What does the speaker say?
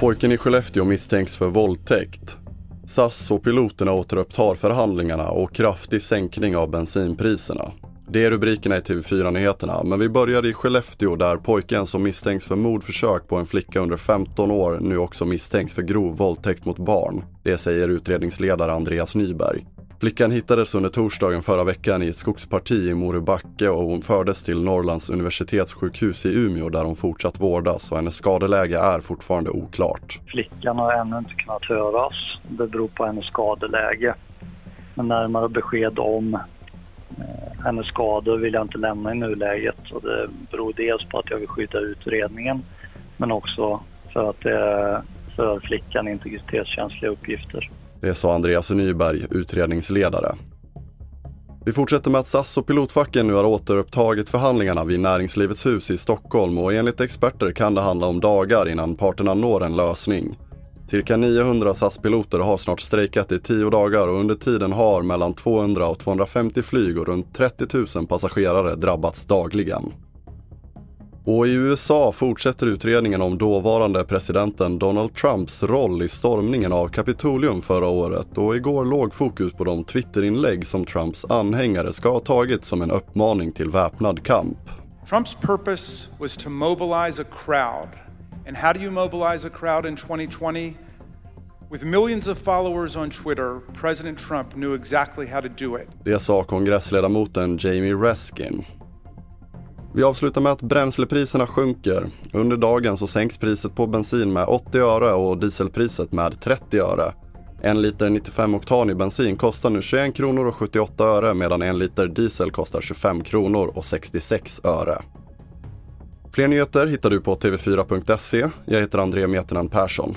Pojken i Skellefteå misstänks för våldtäkt. SAS och piloterna återupptar förhandlingarna och kraftig sänkning av bensinpriserna. Det är rubrikerna i TV4-nyheterna, men vi börjar i Skellefteå där pojken som misstänks för mordförsök på en flicka under 15 år nu också misstänks för grov våldtäkt mot barn. Det säger utredningsledare Andreas Nyberg. Flickan hittades under torsdagen förra veckan i ett skogsparti i Morubacke och hon fördes till Norrlands universitetssjukhus i Umeå där hon fortsatt vårdas och hennes skadeläge är fortfarande oklart. Flickan har ännu inte kunnat höras. Det beror på hennes skadeläge. Men närmare besked om eh, hennes skador vill jag inte lämna i nuläget och det beror dels på att jag vill skydda utredningen men också för att det är för flickan integritetskänsliga uppgifter. Det sa Andreas Nyberg, utredningsledare. Vi fortsätter med att SAS och pilotfacken nu har återupptagit förhandlingarna vid Näringslivets hus i Stockholm och enligt experter kan det handla om dagar innan parterna når en lösning. Cirka 900 SAS-piloter har snart strejkat i tio dagar och under tiden har mellan 200 och 250 flyg och runt 30 000 passagerare drabbats dagligen. Och i USA fortsätter utredningen om dåvarande presidenten Donald Trumps roll i stormningen av Kapitolium förra året och igår låg fokus på de Twitterinlägg som Trumps anhängare ska ha tagit som en uppmaning till väpnad kamp. Trump's purpose was to mobilize a crowd. And how do you mobilize a crowd in 2020? With millions of followers on Twitter, President Trump knew exactly how to do it. Det sa kongressledamoten Jamie Reskin. Vi avslutar med att bränslepriserna sjunker. Under dagen så sänks priset på bensin med 80 öre och dieselpriset med 30 öre. En liter 95 oktanig bensin kostar nu 21 kronor och 78 öre medan en liter diesel kostar 25 kronor och 66 öre. Fler nyheter hittar du på tv4.se. Jag heter André Meternan Persson.